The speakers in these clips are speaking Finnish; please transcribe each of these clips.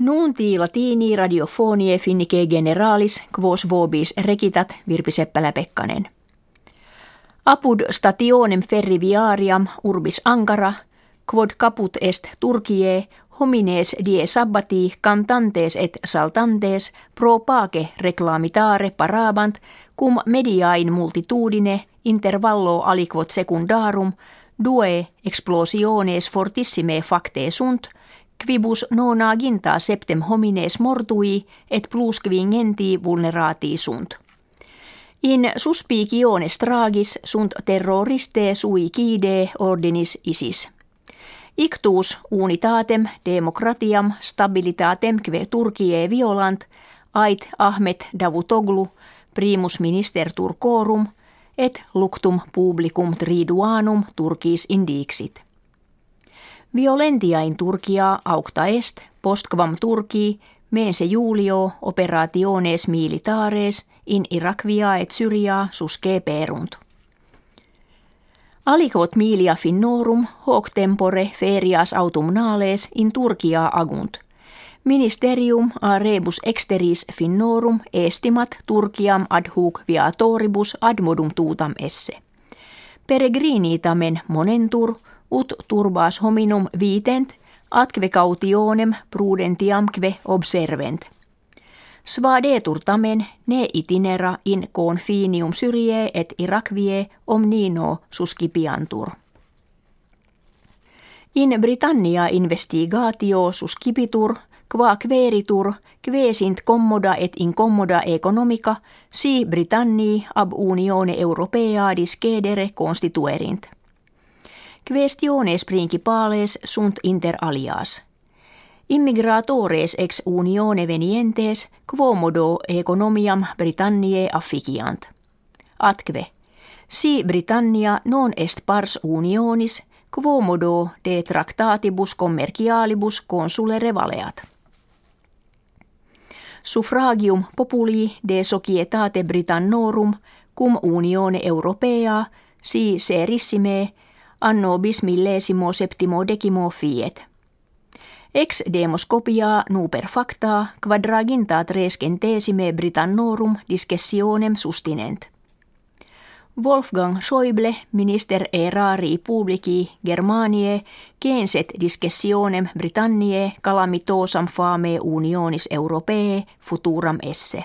Nuunti latini radiofonie finnike generalis quos vobis rekitat Virpi Seppälä-Pekkanen. Apud stationem ferriviariam urbis Ankara, quod caput est Turkie, homines die sabbati cantantes et saltantes pro pace reclamitare parabant cum mediain multitudine intervallo aliquot secundarum due explosiones fortissime facte sunt – quibus nona ginta septem homines mortui et plus quingenti vulnerati sunt. In suspiciones tragis sunt terroriste sui kide ordinis isis. Ictus unitatem demokratiam stabilitatem kve Turkie violant ait Ahmet Davutoglu primus minister Turkorum et luctum publicum triduanum Turkis indixit. Violentia in Turkia aucta est, postquam Turki, mense Julio operationes militares in Irakvia et Syria susque perunt. Alicot milia finnorum hoc tempore ferias autumnales in Turkia agunt. Ministerium a rebus exteris finnorum estimat Turkiam ad hoc viatoribus ad modum tutam esse. Peregrinitamen monentur – ut turbas hominum vitent, atque cautionem prudentiamque observent. Svadetur tamen ne itinera in confinium syrie et Irakvie omnino suscipiantur. In Britannia investigatio suscipitur, qua queritur, sint commoda et incommoda economica, si Britanni ab unione europea discedere constituerint. Questiones principales sunt inter alias. Immigratores ex unione venientes quomodo economiam Britanniae afficiant. Atque, si Britannia non est pars unionis, quomodo de tractatibus commercialibus consulere valeat. Suffragium populi de societate Britannorum cum unione europea si serissime anno bis millesimo septimo decimo fiet. Ex demos copia nuper facta quadragintat res centesime Britannorum discessionem sustinent. Wolfgang Schäuble, minister erari publici Germanie, genset discessionem Britanniae calamitosam fame unionis europee futuram esse.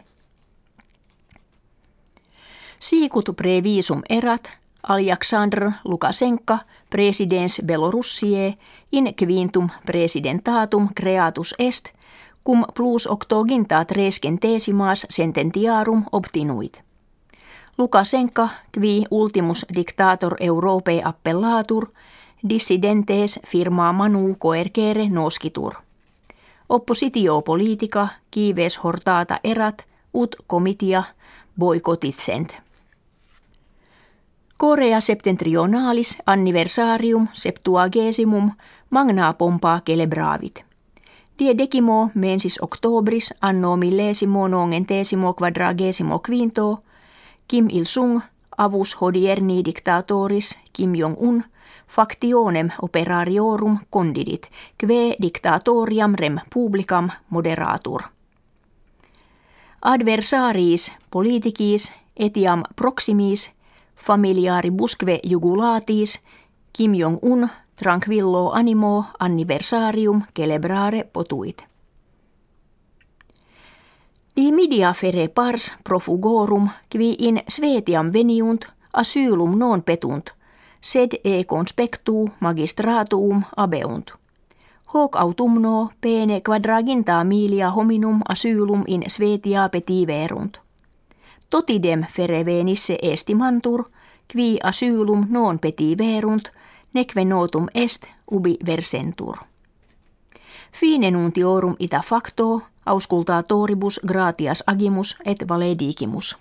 Sicut previsum erat, Alexandr Lukashenka, presidens Belorussie, in quintum presidentatum creatus est, cum plus octogintat rescentesimas sententiarum obtinuit. Lukashenka, qui ultimus dictator Europe appellatur, dissidentes firma manu coercere noscitur. Oppositio politica, kives hortata erat, ut comitia boikotitsent. Korea septentrionalis anniversarium septuagesimum magna pompa celebravit. Die decimo mensis octobris anno millesimo nongentesimo quadragesimo quinto, Kim Il-sung avus hodierni dictatoris Kim Jong-un factionem operariorum condidit, kve dictatoriam rem publicam moderatur. Adversariis politicis etiam proximis familiari busque jugulatis, Kim Jong-un tranquillo animo anniversarium celebrare potuit. Di media fere pars profugorum qui in svetiam veniunt asylum non petunt, sed e conspectu magistratuum abeunt. Hoc autumno pene quadraginta milia hominum asylum in svetia petiverunt. Totidem fere venisse estimantur, qui asylum non peti verunt, neque notum est ubi versentur. Fine nuntiorum ita facto, auscultatoribus gratias agimus et valedigimus.